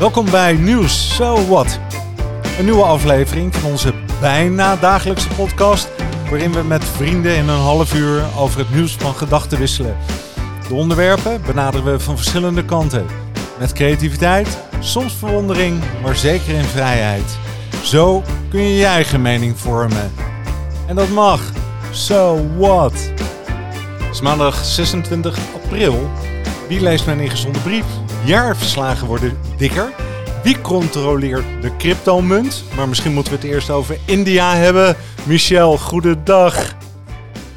Welkom bij Nieuws So What. Een nieuwe aflevering van onze bijna dagelijkse podcast, waarin we met vrienden in een half uur over het nieuws van gedachten wisselen. De onderwerpen benaderen we van verschillende kanten. Met creativiteit, soms verwondering, maar zeker in vrijheid. Zo kun je je eigen mening vormen. En dat mag. So what? Het is maandag 26 april. Wie leest mijn ingezonde brief? Jaarverslagen worden dikker. Wie controleert de cryptomunt? Maar misschien moeten we het eerst over India hebben. Michel, goedendag.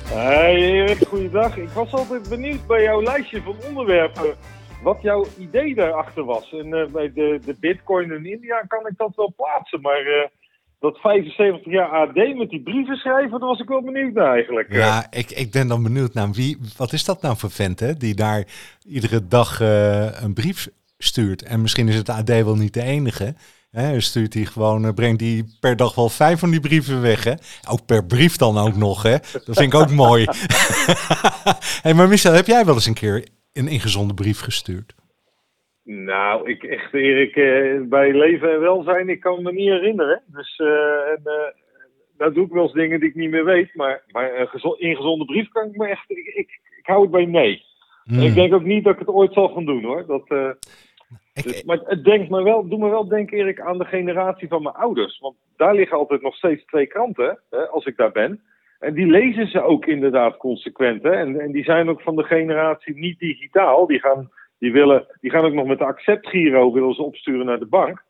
Hey Erik, goeiedag. Ik was altijd benieuwd bij jouw lijstje van onderwerpen wat jouw idee daarachter was. En eh, bij de, de bitcoin in India kan ik dat wel plaatsen, maar eh, dat 75 jaar AD met die brieven schrijven, daar was ik wel benieuwd naar eigenlijk. Ja, ik, ik ben dan benieuwd naar wie, wat is dat nou voor vent hè, die daar iedere dag eh, een brief stuurt. En misschien is het AD wel niet de enige. Hè, stuurt hij gewoon, uh, brengt hij per dag wel vijf van die brieven weg. Hè? Ook per brief dan ook nog. Hè? Dat vind ik ook mooi. hey, maar Michel, heb jij wel eens een keer een ingezonde brief gestuurd? Nou, ik echt Erik, uh, bij leven en welzijn, ik kan me niet herinneren. Dus uh, en, nou doe ik wel eens dingen die ik niet meer weet. Maar, maar een ingezonde brief kan ik me echt, ik, ik, ik hou het bij nee. Hmm. Ik denk ook niet dat ik het ooit zal gaan doen hoor. Dat, uh, ik, dus, maar het denkt me wel, doe me wel denken, Erik, aan de generatie van mijn ouders. Want daar liggen altijd nog steeds twee kranten, hè, als ik daar ben. En die lezen ze ook inderdaad consequent. Hè. En, en die zijn ook van de generatie niet digitaal. Die gaan, die willen, die gaan ook nog met de acceptgiro willen ze opsturen naar de bank.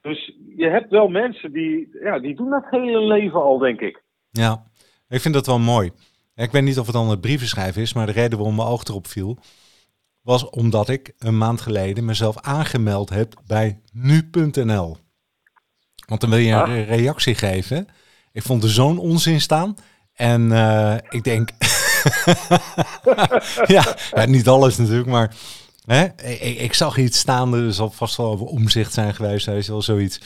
Dus je hebt wel mensen die, ja, die doen dat hele leven al, denk ik. Ja, ik vind dat wel mooi. Ik weet niet of het dan het brieven schrijven is, maar de reden waarom mijn oog erop viel, was omdat ik een maand geleden mezelf aangemeld heb bij nu.nl. Want dan wil je een ah. reactie geven. Ik vond er zo'n onzin staan. En uh, ik denk, ja, niet alles natuurlijk, maar hè, ik, zag iets staan, er zal vast wel over omzicht zijn geweest, is wel zoiets.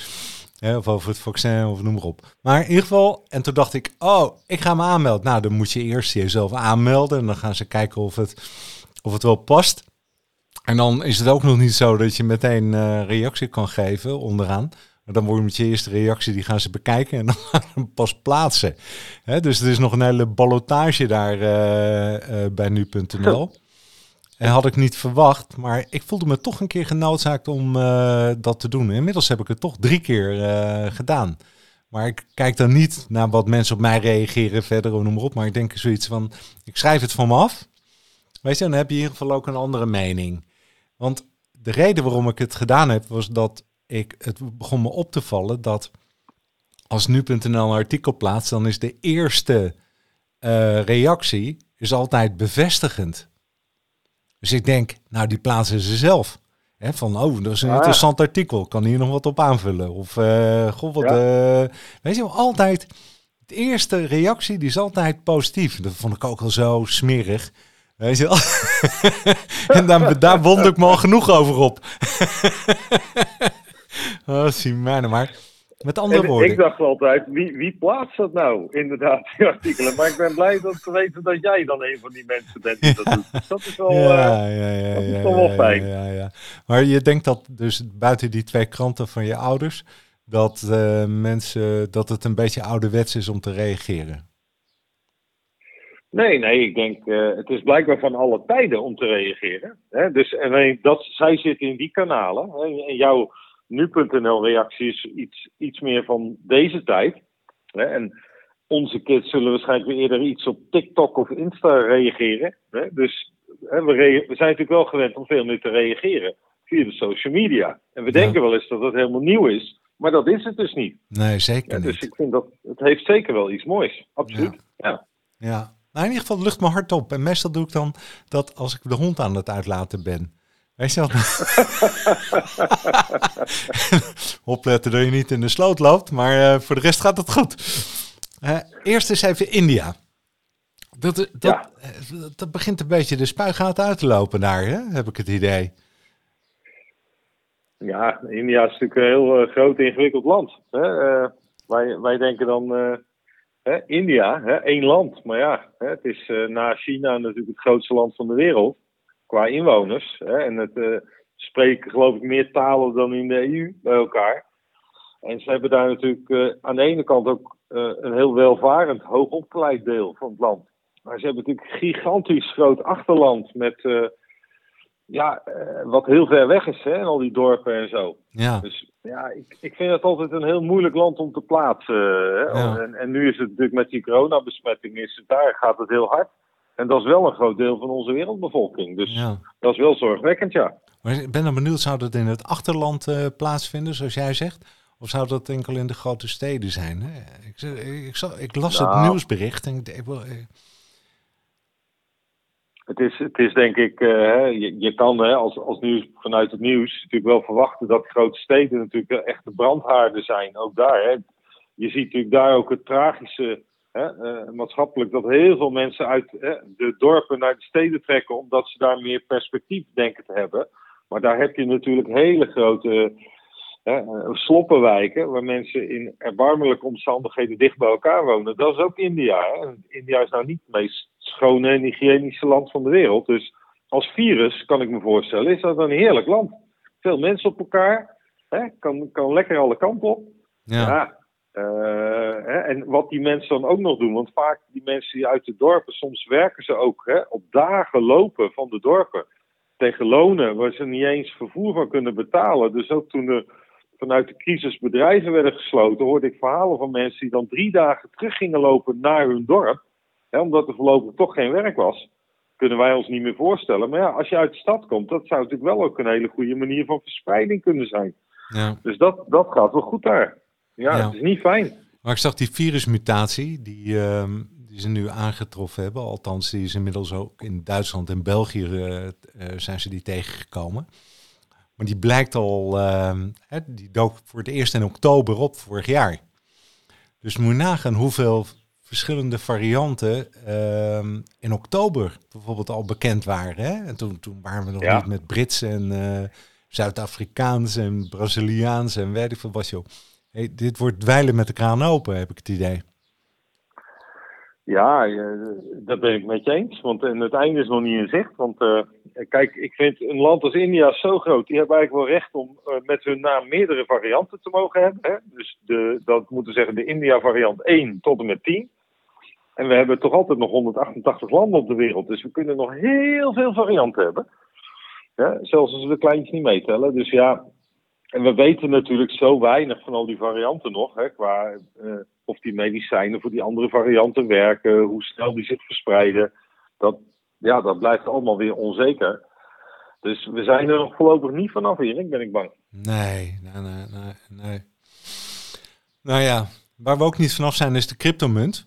Hè, of over het vaccin of noem maar op. Maar in ieder geval, en toen dacht ik, oh, ik ga me aanmelden. Nou, dan moet je eerst jezelf aanmelden en dan gaan ze kijken of het, of het wel past. En dan is het ook nog niet zo dat je meteen uh, reactie kan geven onderaan. Maar dan wordt je eerste reactie, die gaan ze bekijken en dan gaan ze pas plaatsen. Dus er is nog een hele ballotage daar uh, uh, bij nu.nl. En had ik niet verwacht, maar ik voelde me toch een keer genoodzaakt om uh, dat te doen. Inmiddels heb ik het toch drie keer uh, gedaan. Maar ik kijk dan niet naar wat mensen op mij reageren verder noem maar op. Maar ik denk zoiets van, ik schrijf het van me af. Weet je, dan heb je in ieder geval ook een andere mening. Want de reden waarom ik het gedaan heb, was dat ik, het begon me op te vallen dat als nu.nl een artikel plaatst, dan is de eerste uh, reactie is altijd bevestigend. Dus ik denk, nou die plaatsen ze zelf. He, van, oh, dat is een ah. interessant artikel. Kan hier nog wat op aanvullen? Of, uh, goh, wat... Ja. Uh, weet je wel, altijd... De eerste reactie, die is altijd positief. Dat vond ik ook al zo smerig. Weet je wel? en dan, daar wond ik me al genoeg over op. oh, zie mij nou maar. Met andere woorden. Ik dacht altijd, wie, wie plaatst dat nou? Inderdaad, die artikelen. Maar ik ben blij dat te weten dat jij dan een van die mensen bent die dat doet. Dus dat is wel, ja, uh, ja, ja, dat is wel fijn. Ja, ja, Maar je denkt dat dus buiten die twee kranten van je ouders, dat uh, mensen, dat het een beetje ouderwets is om te reageren? Nee, nee, ik denk, uh, het is blijkbaar van alle tijden om te reageren. Hè? Dus en dat, zij zitten in die kanalen. Hè? En jouw nu.nl reactie is iets, iets meer van deze tijd. Hè? En onze kids zullen waarschijnlijk weer eerder iets op TikTok of Insta reageren. Hè? Dus hè, we, we, zijn natuurlijk wel gewend om veel meer te reageren via de social media. En we denken wel eens dat dat helemaal nieuw is, maar dat is het dus niet. Nee, zeker ja, dus niet. Dus ik vind dat het heeft zeker wel iets moois. Absoluut. Ja. ja. ja. Nou, in ieder geval lucht me hard op. En meestal doe ik dan dat als ik de hond aan het uitlaten ben. Weet je wel? Opletten dat je niet in de sloot loopt, maar uh, voor de rest gaat het goed. Uh, eerst eens even India. Dat, dat, ja. dat, begint een beetje de spuigaten uit te lopen daar, hè? heb ik het idee. Ja, India is natuurlijk een heel uh, groot ingewikkeld land. Hè? wij, wij denken dan hè, India, hè, één land. Maar ja, hè, het is na China natuurlijk het grootste land van de wereld qua inwoners. Hè, en het, uh, spreken geloof ik meer talen dan in de EU bij elkaar. En ze hebben daar natuurlijk uh, aan de ene kant ook uh, een heel welvarend, hoogopgeleid deel van het land. Maar ze hebben natuurlijk een gigantisch groot achterland met, ja, wat heel ver weg is, hè, en al die dorpen en zo. Ja. Dus ja, ik, ik vind het altijd een heel moeilijk land om te plaatsen. Hè. Ja. En, en nu is het natuurlijk met die coronabesmetting, is het, daar gaat het heel hard. En dat is wel een groot deel van onze wereldbevolking. Dus ja. dat is wel zorgwekkend, ja. Maar ik ben dan benieuwd, zou dat in het achterland uh, plaatsvinden, zoals jij zegt? Of zou dat enkel in de grote steden zijn? Hè? Ik, ik, ik, ik las Nou. het nieuwsbericht en ik, ik, Het is, het is denk ik, uh, je, je kan hè, als, als nieuws, vanuit het nieuws natuurlijk wel verwachten dat grote steden natuurlijk echte brandhaarden zijn. Ook daar. Hè. Je ziet natuurlijk daar ook het tragische hè, uh, maatschappelijk dat heel veel mensen uit hè, de dorpen naar de steden trekken omdat ze daar meer perspectief denken te hebben. Maar daar heb je natuurlijk hele grote hè, sloppenwijken waar mensen in erbarmelijke omstandigheden dicht bij elkaar wonen. Dat is ook India. Hè. India is nou niet het meest schone en hygiënische land van de wereld. Dus als virus, kan ik me voorstellen, is dat een heerlijk land. Veel mensen op elkaar, hè, kan, kan lekker alle kanten op. Ja. ja hè, en wat die mensen dan ook nog doen, want vaak die mensen die uit de dorpen, soms werken ze ook hè, op dagen lopen van de dorpen tegen lonen waar ze niet eens vervoer van kunnen betalen. Dus ook toen er vanuit de crisis bedrijven werden gesloten, hoorde ik verhalen van mensen die dan drie dagen terug gingen lopen naar hun dorp, hè, omdat er voorlopig toch geen werk was. Kunnen wij ons niet meer voorstellen. Maar ja, als je uit de stad komt, dat zou natuurlijk wel ook een hele goede manier van verspreiding kunnen zijn. Ja. Dus dat, dat gaat wel goed daar. Ja, Ja. het is niet fijn. Maar ik zag die virusmutatie die, ehm, die ze nu aangetroffen hebben. Althans, die is inmiddels ook in Duitsland en België eh, eh, zijn ze die tegengekomen. Maar die blijkt al, ehm, hè, die dook voor het eerst in oktober op vorig jaar. Dus moet je nagaan hoeveel verschillende varianten ehm, in oktober bijvoorbeeld al bekend waren. Hè? En toen, toen waren we nog Ja. niet met Brits en eh, Zuid-Afrikaans en Braziliaans en weet ik veel wat joh. Dit wordt dweilen met de kraan open, heb ik het idee. Ja, je- dat ben ik met je eens. Want het einde is nog niet in zicht. Want eh, kijk, ik vind een land als India zo groot. Die hebben eigenlijk wel recht om eh, met hun naam meerdere varianten te mogen hebben. Hè? Dus de, dat moeten zeggen de India-variant 1 tot en met 10. En we hebben toch altijd nog 188 landen op de wereld. Dus we kunnen nog heel veel varianten hebben. Ja, zelfs als we de kleintjes niet meetellen. Dus ja, en we weten natuurlijk zo weinig van al die varianten nog. Hè, qua eh, of die medicijnen voor die andere varianten werken, hoe snel die zich verspreiden. Dat, ja, dat blijft allemaal weer onzeker. Dus we zijn er nog voorlopig niet vanaf hier, ik ben ik bang. Nee, nee, nee, nee, nee. Nou ja, waar we ook niet vanaf zijn is de cryptomunt.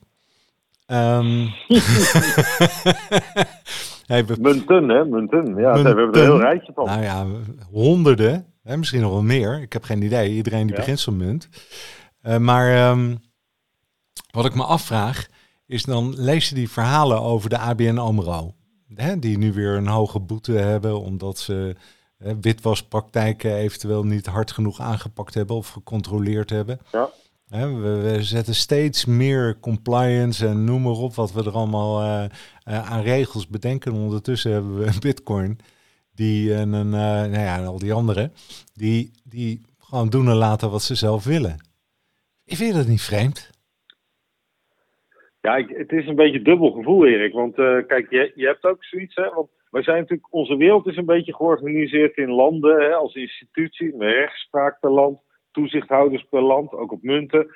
Ehm hey, we, Munten, hè, munten. Ja, Munten. hebben we er een heel rijtje van. nou ja, honderden, hè, misschien nog wel meer. Ik heb geen idee. Iedereen die Ja. begint zo'n munt. Eh, maar ehm, wat ik me afvraag is dan lees je die verhalen over de ABN AMRO. Hè, die nu weer een hoge boete hebben omdat ze hè, witwaspraktijken eventueel niet hard genoeg aangepakt hebben of gecontroleerd hebben. Ja. We, zetten steeds meer compliance en noem maar op wat we er allemaal eh, eh, aan regels bedenken. Ondertussen hebben we bitcoin die en een, eh, nou ja, en al die anderen, die, die gewoon doen en laten wat ze zelf willen. Ik vind dat niet vreemd. Ja, het is een beetje dubbel gevoel, Erik. Want eh, kijk, je, je hebt ook zoiets, hè. Want wij zijn natuurlijk, onze wereld is een beetje georganiseerd in landen, hè, als institutie, met rechtspraak per land, toezichthouders per land, ook op munten.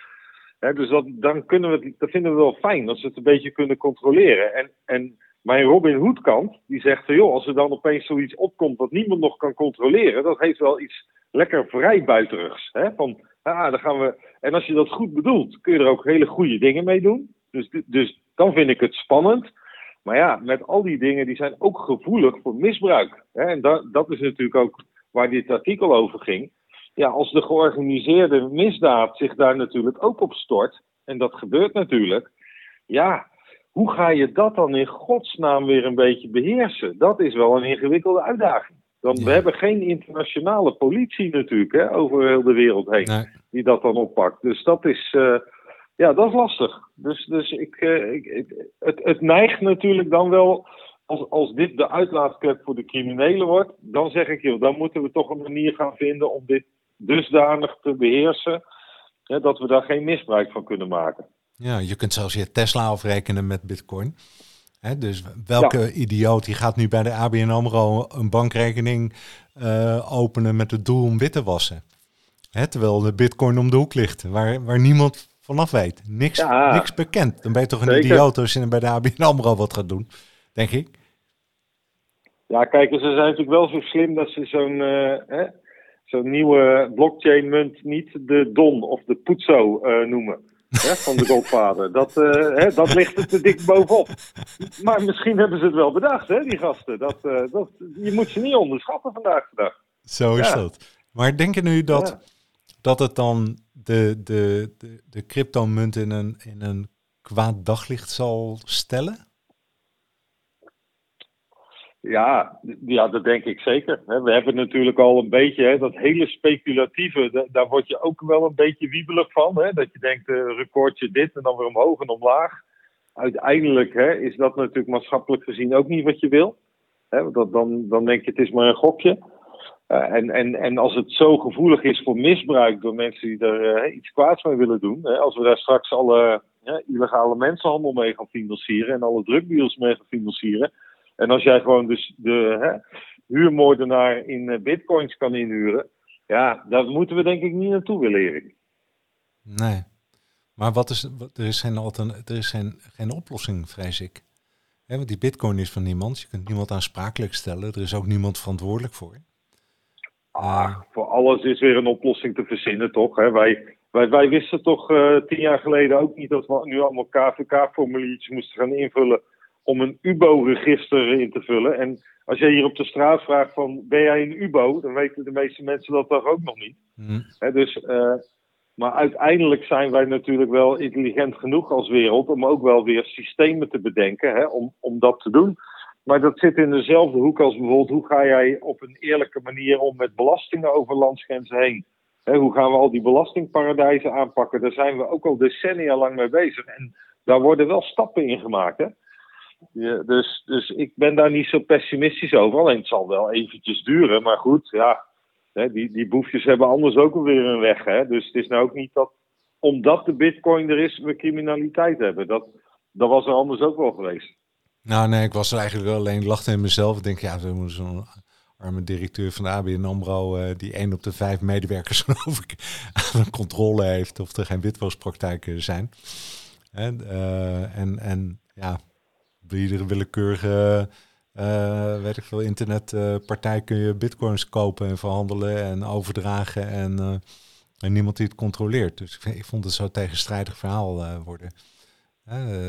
Dus dat, dan kunnen we dat vinden we wel fijn, dat ze het een beetje kunnen controleren. En, en mijn Robin Hood kant, die zegt, van, joh, als er dan opeens zoiets opkomt wat niemand nog kan controleren, dat heeft wel iets lekker vrijbuiterigs. Hè? Van, ah, dan gaan we... En als je dat goed bedoelt, kun je er ook hele goede dingen mee doen. Dus, dus dan vind ik het spannend. Maar ja, met al die dingen, die zijn ook gevoelig voor misbruik. En dat, dat is natuurlijk ook waar dit artikel over ging. Ja, als de georganiseerde misdaad zich daar natuurlijk ook op stort, en dat gebeurt natuurlijk, ja, hoe ga je dat dan in godsnaam weer een beetje beheersen? Dat is wel een ingewikkelde uitdaging. Dan, Ja. We hebben geen internationale politie natuurlijk hè, over heel de wereld heen Nee. die dat dan oppakt. Dus dat is, eh, ja, dat is lastig. Dus, dus ik, eh, ik, ik- het, het neigt natuurlijk dan wel als, als dit de uitlaatklep voor de criminelen wordt, dan zeg ik, joh, dan moeten we toch een manier gaan vinden om dit dusdanig te beheersen, hè, dat we daar geen misbruik van kunnen maken. Ja, je kunt zelfs je Tesla afrekenen met bitcoin. Hè, dus welke idioot die gaat nu bij de ABN AMRO een bankrekening uh, openen met het doel om wit te wassen? Hè, terwijl de bitcoin om de hoek ligt, waar, waar niemand vanaf weet. Niks, niks bekend. Dan ben je toch een idioot als je bij de ABN AMRO wat gaat doen, denk ik. Ja, kijk, ze zijn natuurlijk wel zo slim dat ze zo'n uh, zo'n nieuwe blockchain munt niet de Don of de Poetso uh, noemen. Hè, van de Godvader. Dat, uh, hè, dat ligt er te dik bovenop. Maar misschien hebben ze het wel bedacht, hè, die gasten. Dat, dat, je moet ze niet onderschatten vandaag de dag. Zo is dat. Maar denk je nu dat, dat het dan de, de, de, de cryptomunt in een, in een kwaad daglicht zal stellen? Ja, ja, dat denk ik zeker. We hebben natuurlijk al een beetje hè, dat hele speculatieve, daar word je ook wel een beetje wiebelig van. Hè? Dat je denkt, uh, recordje dit en dan weer omhoog en omlaag. Uiteindelijk hè, is dat natuurlijk maatschappelijk gezien ook niet wat je wil. Hè? Dat, dan, dan denk je, het is maar een gokje. Uh, en, en, en als het zo gevoelig is voor misbruik door mensen die er uh, iets kwaads mee willen doen. Hè? Als we daar straks alle illegale mensenhandel mee gaan financieren en alle drugdeals mee gaan financieren en als jij gewoon dus de hè, huurmoordenaar in eh, bitcoins kan inhuren, ja, daar moeten we denk ik niet naartoe willen, Erik. Nee. Maar wat is, er is, geen, er is geen, geen oplossing, vrees ik. want die bitcoin is van niemand. Je kunt niemand aansprakelijk stellen. Er is ook niemand verantwoordelijk voor. Ah, uh, voor alles is weer een oplossing te verzinnen, toch? Wij, wij, wij wisten toch uh, tien jaar geleden ook niet dat we nu allemaal KVK-formuliertjes moesten gaan invullen om een UBO-register in te vullen. En als je hier op de straat vraagt van ben jij een UBO, dan weten de meeste mensen dat toch ook nog niet. Mm. dus, uh, maar uiteindelijk zijn wij natuurlijk wel intelligent genoeg als wereld om ook wel weer systemen te bedenken om, om dat te doen. Maar dat zit in dezelfde hoek als bijvoorbeeld hoe ga jij op een eerlijke manier om met belastingen over landsgrenzen heen. hoe gaan we al die belastingparadijzen aanpakken? Daar zijn we ook al decennia lang mee bezig. En daar worden wel stappen in gemaakt. Hè? Ja, dus, dus ik ben daar niet zo pessimistisch over. Alleen het zal wel eventjes duren. Maar goed, ja, hè, die, die boefjes hebben anders ook alweer een weg. Hè? Dus het is nou ook niet dat, omdat de bitcoin er is, we criminaliteit hebben. Dat, dat was er anders ook wel geweest. Nou nee, ik was er eigenlijk wel alleen lachte in mezelf. Ik denk, ja, we moeten zo'n arme directeur van de ABN AMRO... Uh, die één op de vijf medewerkers geloof ik aan controle heeft... of er geen witwaspraktijken zijn. En, en, en ja, bij iedere willekeurige, uh, weet ik veel, internetpartij kun je bitcoins kopen en verhandelen en overdragen en, uh, en niemand die het controleert. Dus ik, ik vond het zo tegenstrijdig verhaal uh, worden.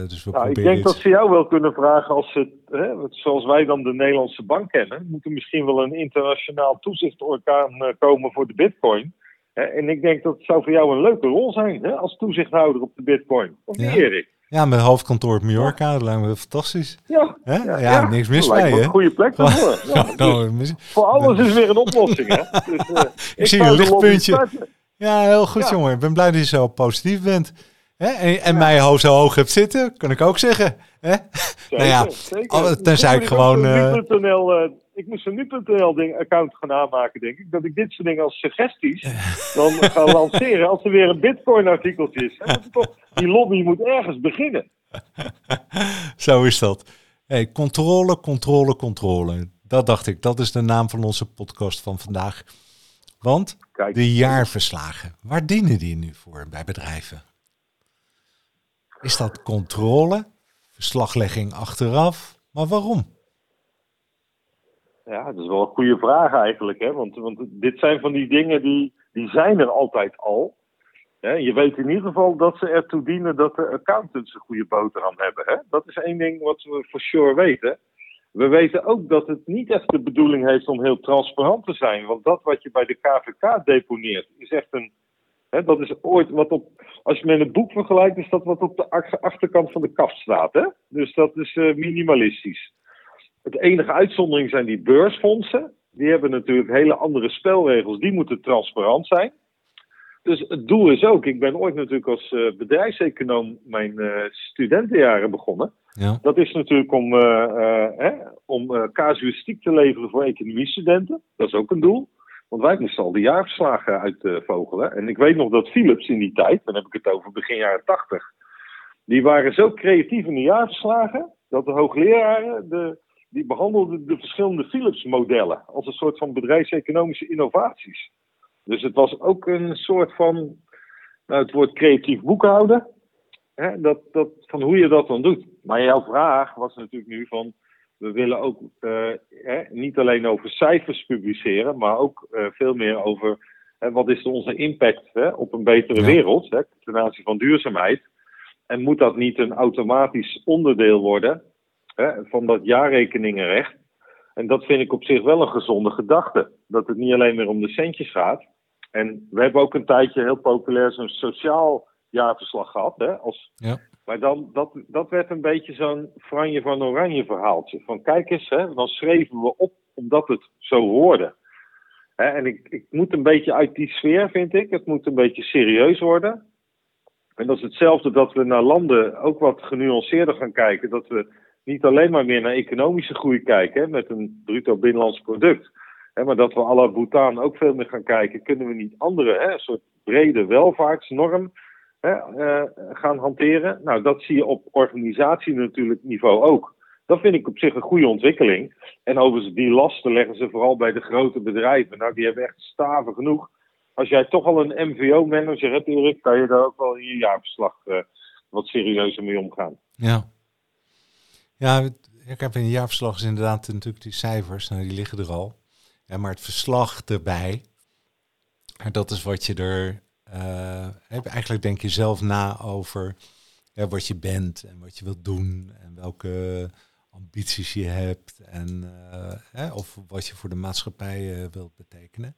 dus we nou, ik denk dat ze jou wel kunnen vragen als ze, hè, zoals wij dan de Nederlandse bank kennen, moet er misschien wel een internationaal toezichtorgaan komen voor de bitcoin. En ik denk dat het zou voor jou een leuke rol zijn hè, als toezichthouder op de bitcoin. Of niet, Erik? Ja, met hoofdkantoor op Mallorca, dat lijkt me fantastisch. Ja, ja, ja, niks mis mee, hè? Een goede plek daarvoor. Ja, nou, voor alles is weer een oplossing, hè? Dus, uh, ik, zie een lichtpuntje. Ja, heel goed, jongen. Ik ben blij dat je zo positief bent. Hè? En, en mij zo hoog hebt zitten, kan ik ook zeggen. Hè? Zeker, nou ja, zeker. tenzij ik gewoon... Uh, ik moest een nu.nl account gaan aanmaken, denk ik. Dat ik dit soort dingen als suggesties dan ga lanceren als er weer een bitcoin artikeltje is. Toch, die lobby moet ergens beginnen. Zo is dat. Hey, controle, controle, controle. Dat dacht ik. Dat is de naam van onze podcast van vandaag. Want Kijk. de jaarverslagen, waar dienen die nu voor bij bedrijven? Is dat controle, verslaglegging achteraf? Maar waarom? Ja, dat is wel een goede vraag eigenlijk. Hè? Want, want dit zijn van die dingen die, die zijn er altijd al. Hè? Je weet in ieder geval dat ze ertoe dienen dat de accountants een goede boterham hebben. Hè? Dat is één ding wat we voor sure weten. We weten ook dat het niet echt de bedoeling heeft om heel transparant te zijn. Want dat wat je bij de KVK deponeert, is echt een. Hè, dat is ooit wat op. Als je met een boek vergelijkt, is dat wat op de achterkant van de kaft staat. Hè? Dus dat is uh, minimalistisch. Het enige uitzondering zijn die beursfondsen. Die hebben natuurlijk hele andere spelregels. Die moeten transparant zijn. Dus het doel is ook, ik ben ooit natuurlijk als uh, bedrijfseconoom mijn uh, studentenjaren begonnen. Ja. Dat is natuurlijk om, eh, eh, hè, om eh, casuïstiek te leveren voor economiestudenten. Dat is ook een doel. Want wij moesten al die jaarverslagen uitvogelen. en ik weet nog dat Philips in die tijd, dan heb ik het over begin jaren tachtig, die waren zo creatief in de jaarverslagen dat de hoogleraren de, die behandelden de verschillende Philips-modellen als een soort van bedrijfseconomische innovaties. Dus het was ook een soort van, nou, het woord creatief boekhouden, hè, dat, dat, van hoe je dat dan doet. Maar jouw vraag was natuurlijk nu van, we willen ook hè, niet alleen over cijfers publiceren, maar ook uh, veel meer over wat is onze impact hè, op een betere ja. wereld hè, ten aanzien van duurzaamheid. En moet dat niet een automatisch onderdeel worden hè, van dat jaarrekeningenrecht? En dat vind ik op zich wel een gezonde gedachte. Dat het niet alleen meer om de centjes gaat. En we hebben ook een tijdje heel populair zo'n sociaal jaarverslag gehad. Hè, als, ja. Maar dan, dat, dat werd een beetje zo'n Franje van Oranje verhaaltje. Van kijk eens, hè, dan schreven we op omdat het zo hoorde. Hè, en ik, ik moet een beetje uit die sfeer, vind ik. Het moet een beetje serieus worden. En dat is hetzelfde dat we naar landen ook wat genuanceerder gaan kijken. Dat we niet alleen maar meer naar economische groei kijken hè, met een bruto binnenlands product. Hè, maar dat we alle Bhutan ook veel meer gaan kijken. Kunnen we niet andere, hè, een soort brede welvaartsnorm hè, uh, gaan hanteren? Nou, dat zie je op organisatie natuurlijk niveau ook. Dat vind ik op zich een goede ontwikkeling. En overigens, die lasten leggen ze vooral bij de grote bedrijven. Nou, die hebben echt staven genoeg als jij toch al een MVO-manager hebt, Erik, kan je daar ook wel in je jaarverslag uh, wat serieuzer mee omgaan. Ja. Ja, ik heb in een jaarverslag is inderdaad natuurlijk die cijfers, nou, die liggen er al. Ja, maar het verslag erbij, dat is wat je er. Uh, eigenlijk denk je zelf na over wat je bent en wat je wilt doen en welke ambities je hebt en hè, of wat je voor de maatschappij wilt betekenen.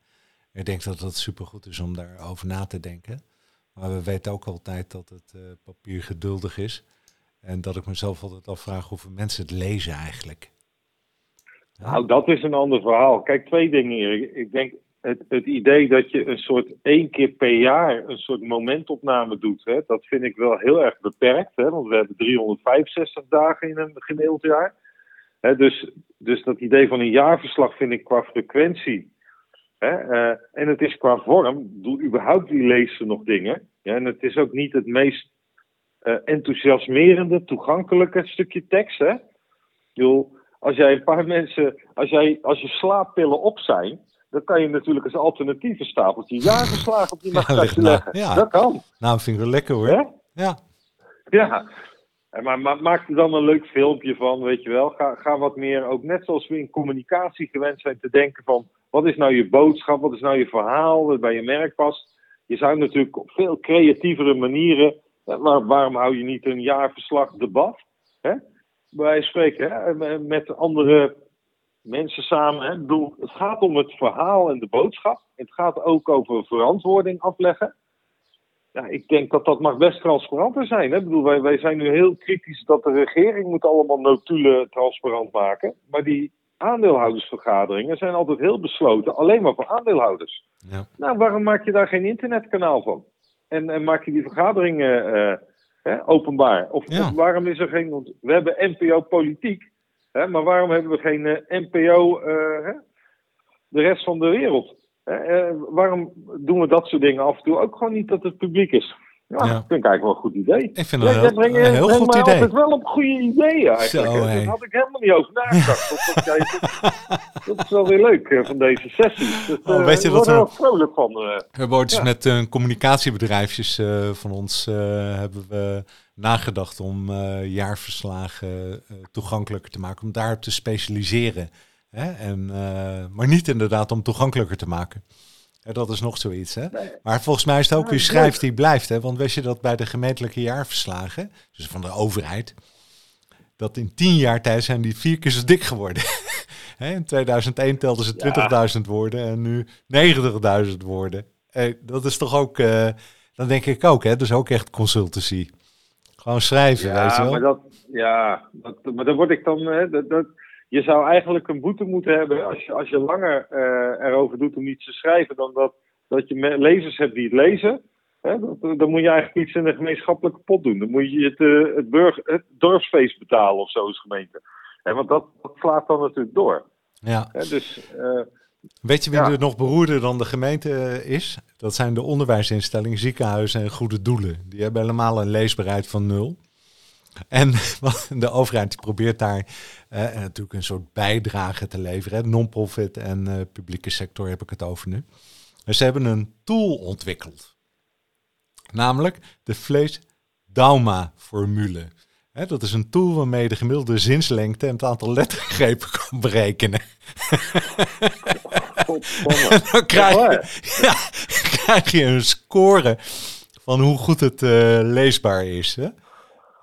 Ik denk dat het supergoed is om daarover na te denken. Maar we weten ook altijd dat het papier geduldig is. En dat ik mezelf altijd afvraag hoeveel mensen het lezen eigenlijk. Nou, dat is een ander verhaal. Kijk, twee dingen hier. Ik denk het, het idee dat je een soort één keer per jaar een soort momentopname doet, hè, dat vind ik wel heel erg beperkt. Hè, want we hebben 365 dagen in een gemiddeld jaar. Hè, dus, dus dat idee van een jaarverslag vind ik qua frequentie Hè? Uh, en het is qua vorm, doe überhaupt wie leest er nog dingen. Ja, en het is ook niet het meest enthousiasmerende, toegankelijke stukje tekst. Hè? Bedoel, als jij een paar mensen, als, jij, als je slaappillen op zijn, dan kan je natuurlijk als alternatief een stapeltje jaarverslagen op die nacht ja, leggen. Ja. Dat kan. Nou, vind ik wel lekker hoor. Hè? Ja. Ja. Maar, maar maak er dan een leuk filmpje van, weet je wel. Ga, ga wat meer, ook net zoals we in communicatie gewend zijn te denken van... Wat is nou je boodschap? Wat is nou je verhaal dat bij je merk past? Je zou natuurlijk op veel creatievere manieren. Waar, waarom hou je niet een jaarverslag debat? Hè? Wij spreken hè? met andere mensen samen. Hè? Bedoel, het gaat om het verhaal en de boodschap. Het gaat ook over verantwoording afleggen. Ja, ik denk dat dat mag best transparanter zijn. Hè? Ik bedoel, wij, wij zijn nu heel kritisch dat de regering moet allemaal notulen transparant maken. Maar die aandeelhoudersvergaderingen zijn altijd heel besloten, alleen maar voor aandeelhouders. Ja. Nou, waarom maak je daar geen internetkanaal van? En, en maak je die vergaderingen hè, openbaar? Of, Ja. of waarom is er geen. Want we hebben NPO politiek, hè, maar waarom hebben we geen eh, NPO eh, hè, de rest van de wereld? Eh, waarom doen we dat soort dingen af en toe ook gewoon niet dat het publiek is? Ja, Ja. dat vind ik eigenlijk wel een goed idee. Ik vind Ja, het jij een heel, een heel brengt goed idee. altijd wel op goede ideeën eigenlijk. Zo. Daar had ik helemaal niet over nagedacht. Dat, dat, dat- dat is wel weer leuk eh, van deze sessie. Dus, Oh, eh, weet je dat er we- wel vrolijk van. eh. We hebben ooit eens Ja. met een communicatiebedrijfjes eh, van ons eh, hebben we nagedacht om eh, jaarverslagen eh, toegankelijker te maken, om daarop te specialiseren. Hè? En, eh, maar niet inderdaad om toegankelijker te maken. Ja, dat is nog zoiets. Hè? Maar volgens mij is het ook Ja, weer schrijft die blijft. Hè? Want wist je dat bij de gemeentelijke jaarverslagen, dus van de overheid, dat in tien jaar tijd zijn die vier keer zo dik geworden. In 2001 telden ze 20.000 woorden en nu 90.000 woorden. Hey, dat is toch ook, eh, dan denk ik ook, hè? Dat is ook echt consultancy. Gewoon schrijven, weet je Ja, wel. maar dat, ja, dat, maar dan word ik dan. Hè, dat, dat, je zou eigenlijk een boete moeten hebben als je, als je langer eh, erover doet om iets te schrijven dan dat, dat je lezers hebt die het lezen. Hè, dat, dan moet je eigenlijk iets in de gemeenschappelijke pot doen. Dan moet je het, uh, het, burger, het dorpsfeest betalen of zo als gemeente. Hè, want dat, dat slaat dan natuurlijk door. Ja. Hè, dus, uh, Weet je wie er nog beroerder dan de gemeente is? Dat zijn de onderwijsinstellingen, ziekenhuizen en goede doelen. Die hebben helemaal een leesbaarheid van nul. En de overheid probeert daar eh, natuurlijk een soort bijdrage te leveren. Non-profit en uh, publieke sector heb ik het over nu. En ze hebben een tool ontwikkeld. Namelijk de Vlees Dauma-formule. dat is een tool waarmee je de gemiddelde zinslengte en het aantal lettergrepen kan berekenen. en dan krijg je, ja, krijg je een score van hoe goed het uh, leesbaar is. Hè?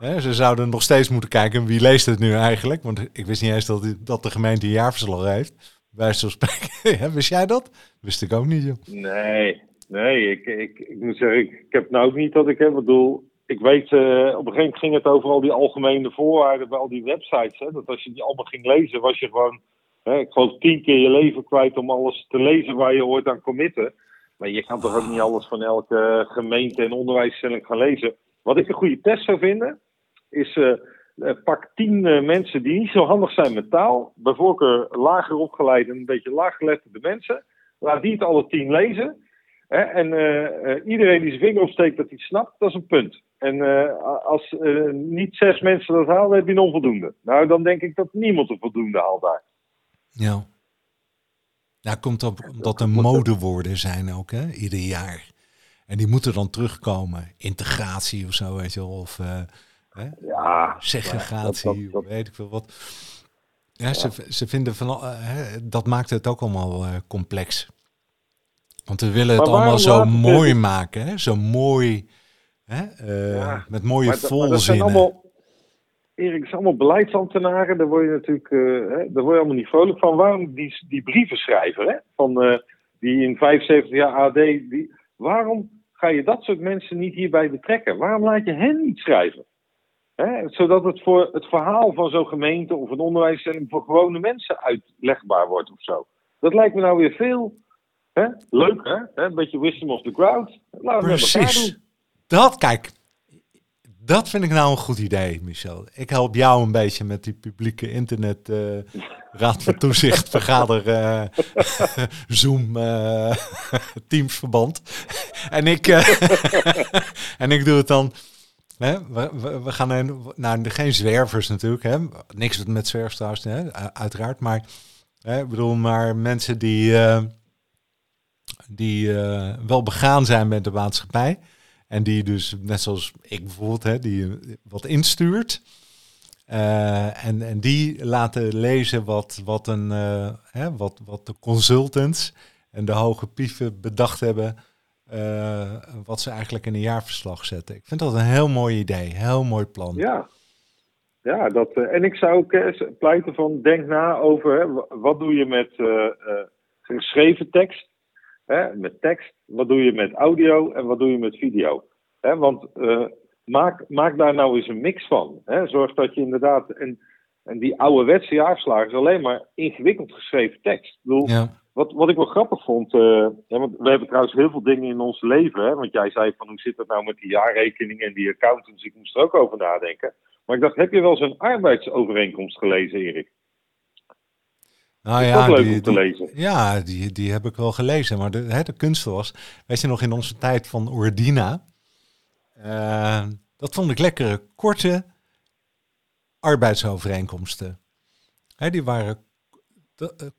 Ze zouden nog steeds moeten kijken wie leest het nu eigenlijk. Want ik wist niet eens dat, dat de gemeente een jaarverslag heeft. Bij zo'n spreken. wist jij dat? Wist ik ook niet, joh. Nee, nee. Ik, ik, ik moet zeggen, ik, heb nou ook niet dat ik heb. bedoel, ik weet, uh, op een gegeven moment ging het over al die algemene voorwaarden bij al die websites. Hè, dat als je die allemaal ging lezen, was je gewoon, hè, ik geloof, tien keer je leven kwijt om alles te lezen waar je hoort aan committen. Maar je kan toch ook niet alles van elke gemeente en onderwijsstelling gaan lezen. Wat ik een goede test zou vinden, is uh, pak tien uh, mensen die niet zo handig zijn met taal, bij voorkeur lager opgeleid en een beetje laaggeletterde mensen. Laat die het alle tien lezen. Hè, en iedereen die zijn vinger opsteekt dat hij het snapt, dat is een punt. En als niet zes mensen dat halen, heb je onvoldoende. Nou, dan denk ik dat niemand een voldoende haalt daar. Ja. Ja, komt op, omdat er modewoorden zijn ook, hè, ieder jaar. En die moeten dan terugkomen. Integratie of zo, weet je wel. Of Hè? Ja, segregatie, dat, dat, weet ik veel wat. Ja, Ze, ze vinden van, uh, dat maakt het ook allemaal uh, complex. Want we willen het allemaal zo mooi maken, hè? zo mooi, hè? Uh, ja. met mooie maar, volzinnen. Maar allemaal, Erik, het zijn allemaal beleidsambtenaren, daar word je natuurlijk hè, daar word je allemaal niet vrolijk van. Waarom die, die brieven schrijven, hè? Van, die in 75 jaar AD, die, waarom ga je dat soort mensen niet hierbij betrekken? Waarom laat je hen niet schrijven? Zodat het voor het verhaal van zo'n gemeente of een onderwijsstelling voor gewone mensen uitlegbaar wordt of zo. Dat lijkt me nou weer veel hè? leuk, hè? Een beetje wisdom of the crowd. Laten Precies. Doen. Dat, kijk, dat vind ik nou een goed idee, Michel. Ik help jou een beetje met die publieke internet uh, raad van toezicht, vergader, uh, Zoom, uh, Teamsverband. en ik, en ik doe het dan we, gaan naar, nou, geen zwervers natuurlijk. Hè? Niks met zwerfstars, hè? uiteraard. Maar hè, ik bedoel, maar mensen die, uh, die uh, wel begaan zijn met de maatschappij. En die dus, net zoals ik bijvoorbeeld, hè, die wat instuurt. En, en die laten lezen wat, wat, een, hè, wat, wat de consultants en de hoge pieven bedacht hebben uh, wat ze eigenlijk in een jaarverslag zetten. Ik vind dat een heel mooi idee, heel mooi plan. Ja, ja dat, uh, en ik zou ook uh, pleiten van denk na over hè, wat doe je met geschreven tekst, hè, met tekst, wat doe je met audio en wat doe je met video. Hè, want maak, maak daar nou eens een mix van. Hè. Zorg dat je inderdaad, en, en die ouderwetse jaarverslagen is alleen maar ingewikkeld geschreven tekst. Ik bedoel, ja wat, wat ik wel grappig vond, uh, want we hebben trouwens heel veel dingen in ons leven. Hè, want jij zei van hoe zit het nou met die jaarrekening en die accountants. Ik moest er ook over nadenken. Maar ik dacht, heb je wel zo'n arbeidsovereenkomst gelezen, Erik? Nou ja, leuk die, om te lezen. ja, die, die heb ik wel gelezen. Maar de, hè, de kunst was, weet je nog in onze tijd van Ordina. Uh, dat vond ik lekkere, korte arbeidsovereenkomsten. Hè, die waren eh,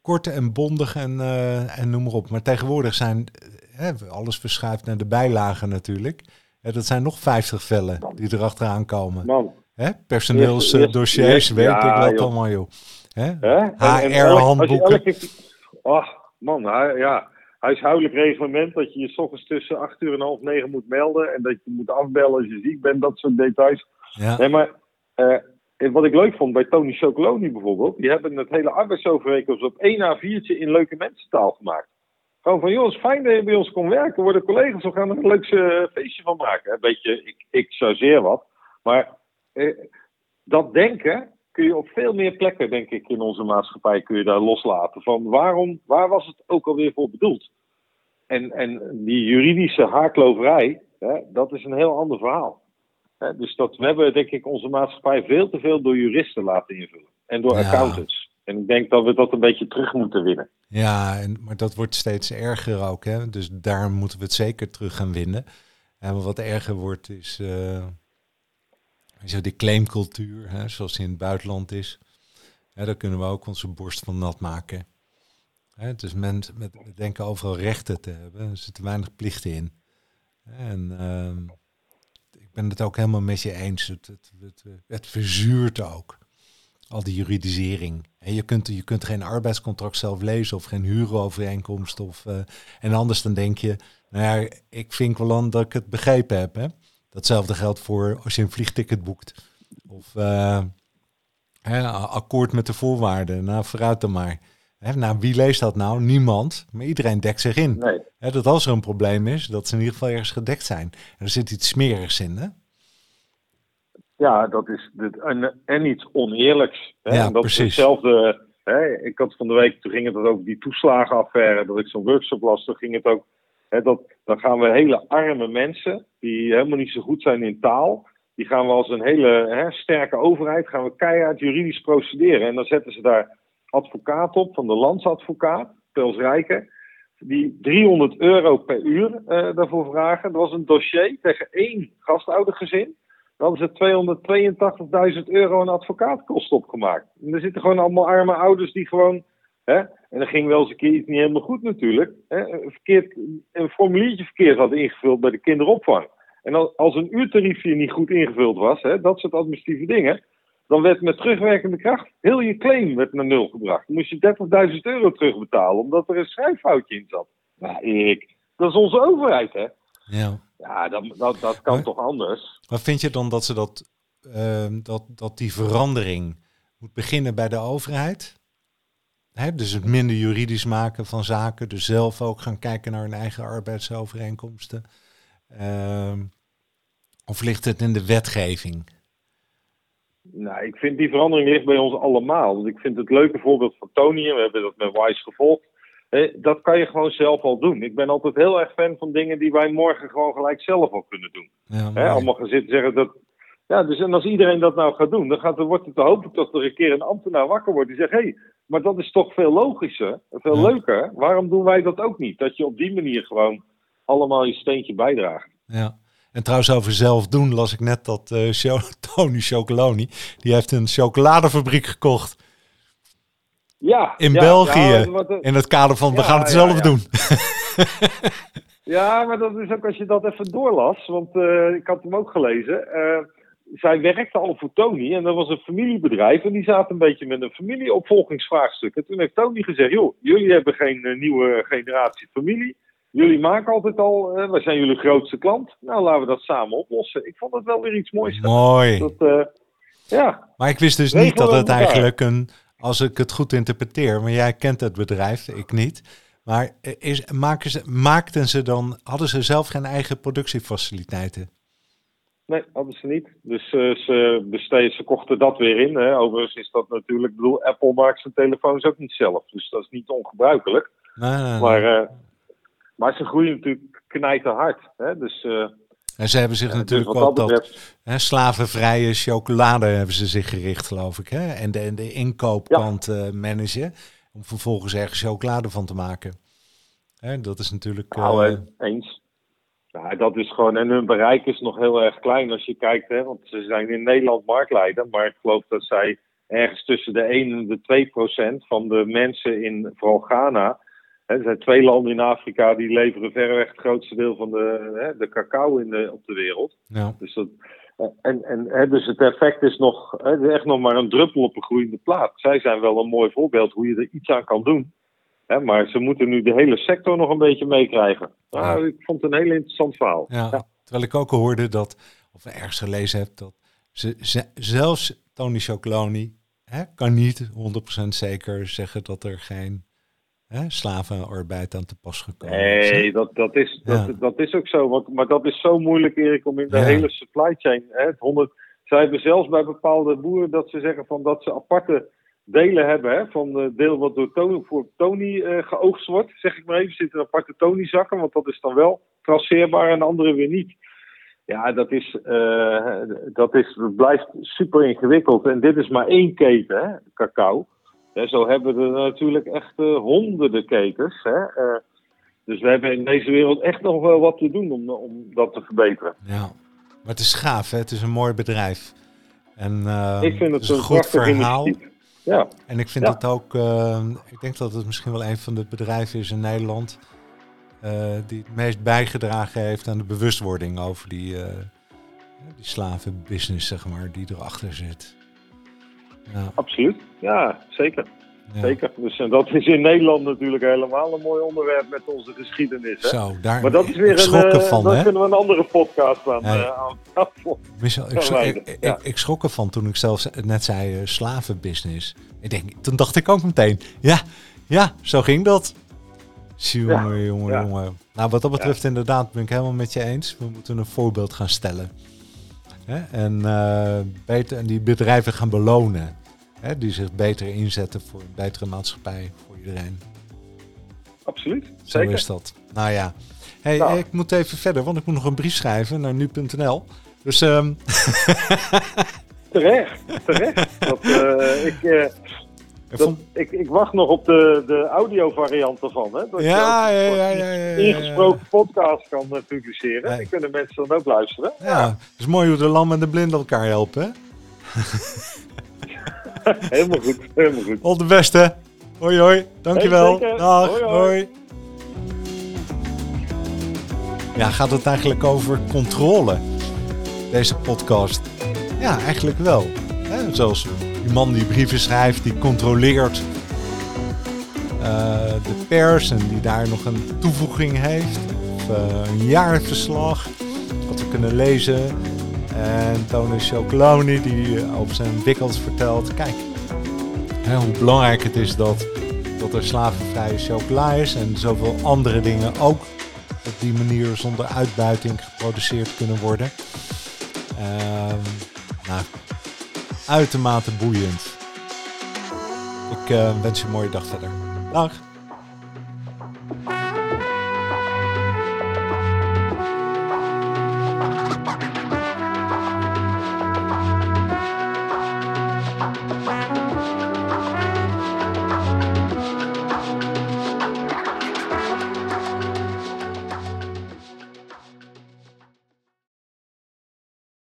korte en bondig en, uh, en noem maar op. Maar tegenwoordig zijn uh, alles verschuift naar de bijlagen natuurlijk. dat zijn nog 50 vellen die erachteraan komen. Man. Hè? Personeelsdossiers, weet ik wat allemaal, joh. HR-handboeken. Ach, man, ja. Huishoudelijk reglement dat je je s ochtends tussen 8 uur en half 9 moet melden. En dat je moet afbellen als je ziek bent, dat soort details. Ja. Nee, maar wat ik leuk vond bij Tony Chocoloni bijvoorbeeld, die hebben het hele arbeidsovereenkomst op één A4'tje in leuke mensentaal gemaakt. Gewoon van, is fijn dat je bij ons kon werken. Worden collega's, we gaan er een leuk eh, feestje van maken. Een beetje, ik, ik zeer wat. Maar eh, dat denken kun je op veel meer plekken, denk ik, in onze maatschappij kun je daar loslaten. Van waarom, waar was het ook alweer voor bedoeld? En, en die juridische haarkloverij, Hè, dat is een heel ander verhaal. Dus dat, we hebben denk ik onze maatschappij veel te veel door juristen laten invullen. En door Ja. accountants. En ik denk dat we dat een beetje terug moeten winnen. Ja, en, maar dat wordt steeds erger ook. Hè? Dus daar moeten we het zeker terug gaan winnen. En wat erger wordt is eh, zo die claimcultuur, hè, zoals die in het buitenland is. Hè, daar kunnen we ook onze borst van nat maken. Hè, dus mensen met, denken overal rechten te hebben. Er zitten weinig plichten in. En ehm, ben het ook helemaal met je eens. Het, het, het, verzuurt ook. Al die juridisering. En je kunt, je kunt geen arbeidscontract zelf lezen of geen huurovereenkomst. Of, eh, en anders dan denk je, nou ja, ik vind wel aan dat ik het begrepen heb. Hè? Datzelfde geldt voor als je een vliegticket boekt. Of eh, hè, akkoord met de voorwaarden. Nou, vooruit dan maar. Hè, nou, wie leest dat nou? Niemand. Maar iedereen dekt zich in. Nee. Hè, dat als er een probleem is, dat ze in ieder geval ergens gedekt zijn. En er zit iets smerigs in, hè? Ja, dat is dit, en, en iets oneerlijks. Hè? Ja, en dat precies. is hetzelfde. Hè? Ik had van de week, toen ging het over die toeslagenaffaire, dat ik zo'n workshop las, toen ging het ook. Hè, dat, dan gaan we hele arme mensen, die helemaal niet zo goed zijn in taal, die gaan we als een hele hè, sterke overheid, gaan we keihard juridisch procederen. En dan zetten ze daar advocaat op, van de landsadvocaat, Pels Rijken, die 300 euro per uur eh, daarvoor vragen. Dat was een dossier tegen één gastoudergezin. Dan hadden ze 282.000 euro aan advocaatkosten opgemaakt. En er zitten gewoon allemaal arme ouders die gewoon. Hè, en dan ging wel eens een keer iets niet helemaal goed natuurlijk. Hè, een verkeerd, een formuliertje verkeerd hadden ingevuld bij de kinderopvang. En als, als een uurtariefje niet goed ingevuld was, hè, dat soort administratieve dingen. Dan werd met terugwerkende kracht heel je claim werd naar nul gebracht. Dan moest je 30.000 euro terugbetalen omdat er een schrijffoutje in zat. Nou, Erik, dat is onze overheid, hè? Ja. Ja, dat, dat, dat kan Maar- toch anders? Maar vind je dan dat ze dat, ehm, dat, dat die verandering moet beginnen bij de overheid? Hè, dus het minder juridisch maken van zaken, dus zelf ook gaan kijken naar hun eigen arbeidsovereenkomsten. Ehm, of ligt het in de wetgeving? Nou, ik vind die verandering ligt bij ons allemaal. Want ik vind het leuke voorbeeld van Tony, we hebben dat met Wise gevolgd. dat kan je gewoon zelf al doen. Ik ben altijd heel erg fan van dingen die wij morgen gewoon gelijk zelf al kunnen doen. Ja, allemaal gaan zitten zeggen dat. Ja, dus en als iedereen dat nou gaat doen, dan, gaat, wordt het te hopen dat er een keer een ambtenaar wakker wordt die zegt: hé, hey, maar dat is toch veel logischer, veel Ja. leuker. Waarom doen wij dat ook niet? Dat je op die manier gewoon allemaal je steentje bijdraagt. ja. En trouwens over zelf doen las ik net dat eh, Tony Chocoloni, die heeft een chocoladefabriek gekocht Ja, in ja, België. ja, in het kader van we gaan het zelf doen. Ja, maar dat is ook als je dat even doorlas, want eh, ik had hem ook gelezen. Eh, zij werkte al voor Tony en dat was een familiebedrijf en die zaten een beetje met een familieopvolgingsvraagstuk. En toen heeft Tony gezegd, joh, jullie hebben geen nieuwe generatie familie. Jullie maken altijd al, eh, wij zijn jullie grootste klant. Nou, laten we dat samen oplossen. Ik vond het wel weer iets moois. Mooi. Dat, eh, ja, Maar ik wist dus Regelen niet dat het elkaar. eigenlijk een, als ik het goed interpreteer, maar jij kent het bedrijf, ik niet. Maar is, maken ze, maakten ze dan, hadden ze zelf geen eigen productiefaciliteiten? nee, hadden ze niet. Dus eh, ze, besteden, ze kochten dat weer in. Hè. Overigens is dat natuurlijk, ik bedoel, Apple maakt zijn telefoons ook niet zelf. Dus dat is niet ongebruikelijk. Nee, nee, nee. Maar, eh, maar ze groeien natuurlijk knijterhard. Hè? Dus, eh, en ze hebben zich dus natuurlijk wat ook dat hè, slavenvrije chocolade hebben ze zich gericht, geloof ik. Hè? En de, en de inkoopkant eh, managen, om vervolgens ergens chocolade van te maken. Hè, dat is natuurlijk... nou, eh, eens. Ja, dat is gewoon, en hun bereik is nog heel erg klein als je kijkt, hè, want ze zijn in Nederland marktleider, maar ik geloof dat zij ergens tussen de 1 en de 2 procent van de mensen in vooral Ghana, er zijn twee landen in Afrika die leveren verreweg het grootste deel van de, hè, de cacao in de, op de wereld. ja. Dus, dat, en, en, hè, dus het effect is nog hè, echt nog maar een druppel op een groeiende plaat. Zij zijn wel een mooi voorbeeld hoe je er iets aan kan doen. Hè, maar ze moeten nu de hele sector nog een beetje meekrijgen. Nou, ik vond het een heel interessant verhaal. Ja, Ja. terwijl ik ook hoorde dat, of ergens gelezen heb, dat ze, ze- zelfs Tony Chocoloni kan niet 100% zeker zeggen dat er geen hè, slavenarbeid aan te pas gekomen? Nee, dat, dat, is, dat, Ja. dat is ook zo. Want, maar dat is zo moeilijk, Erik, om in de Ja. hele supply chain. Hè, het 100, zij hebben zelfs bij bepaalde boeren dat ze zeggen van dat ze aparte delen hebben. Hè, van het deel wat door Tony, voor Tony eh, geoogst wordt, zeg ik maar even. Zitten aparte Tony-zakken, want dat is dan wel traceerbaar en de andere weer niet. Ja, dat is, uh, dat is, blijft super ingewikkeld. En dit is maar één keten, hè, cacao. Ja, zo hebben we er natuurlijk echt uh, honderden ketens. Hè. Uh, dus we hebben in deze wereld echt nog wel wat te doen om, om dat te verbeteren. Ja, maar het is gaaf, hè? het is een mooi bedrijf. En, ik vind het, een goed verhaal. Ja. En ik vind het ook, ik denk dat het misschien wel een van de bedrijven is in Nederland uh, die het meest bijgedragen heeft aan de bewustwording over die, die slavenbusiness, zeg maar, die erachter zit. Ja. Absoluut, ja, zeker. Ja. Zeker. Dus en dat is in Nederland natuurlijk helemaal een mooi onderwerp met onze geschiedenis. Hè? Zo, daar maar dat is weer een, uh, van, daar kunnen we een andere podcast aan, aan, aan Michel, ik, schrok, ik, ik, ik, schrok ervan toen ik zelfs net zei slavenbusiness. Ik denk, toen dacht ik ook meteen, ja, ja, zo ging dat. Jongen, ja. jongen, jongen. Nou, wat dat betreft inderdaad ben ik helemaal met je eens. We moeten een voorbeeld gaan stellen. Hè? En, uh, beter, en die bedrijven gaan belonen. Hè? Die zich beter inzetten voor een betere maatschappij voor iedereen. Absoluut, Zo zeker. is dat. Nou ja. Hey, nou. ik moet even verder, want ik moet nog een brief schrijven naar nu.nl. Dus... Um... terecht, terecht. Dat, uh, ik... Uh, dat, ik, ik, wacht nog op de, de audio variant ervan. Hè? Dat ja, je ja, ja, ja, ja, ingesproken podcast kan uh, publiceren. Dan kunnen mensen dan ook luisteren. Ja, het is mooi hoe de lam en de blind elkaar helpen. helemaal goed, helemaal goed. Al de beste. Hoi hoi, dankjewel. Hey, Dag, hoi, hoi. hoi. Ja, gaat het eigenlijk over controle, deze podcast? Ja, eigenlijk wel. Hè? Zoals die man die brieven schrijft, die controleert uh, de pers en die daar nog een toevoeging heeft. Of uh, een jaarverslag, wat we kunnen lezen. En Tony Chocoloni die over zijn wikkels vertelt. Kijk, hoe belangrijk het is dat, dat er slavenvrije chocola is en zoveel andere dingen ook op die manier zonder uitbuiting geproduceerd kunnen worden. Uh, nou, uitermate boeiend. Ik uh, wens je een mooie dag verder. Dag.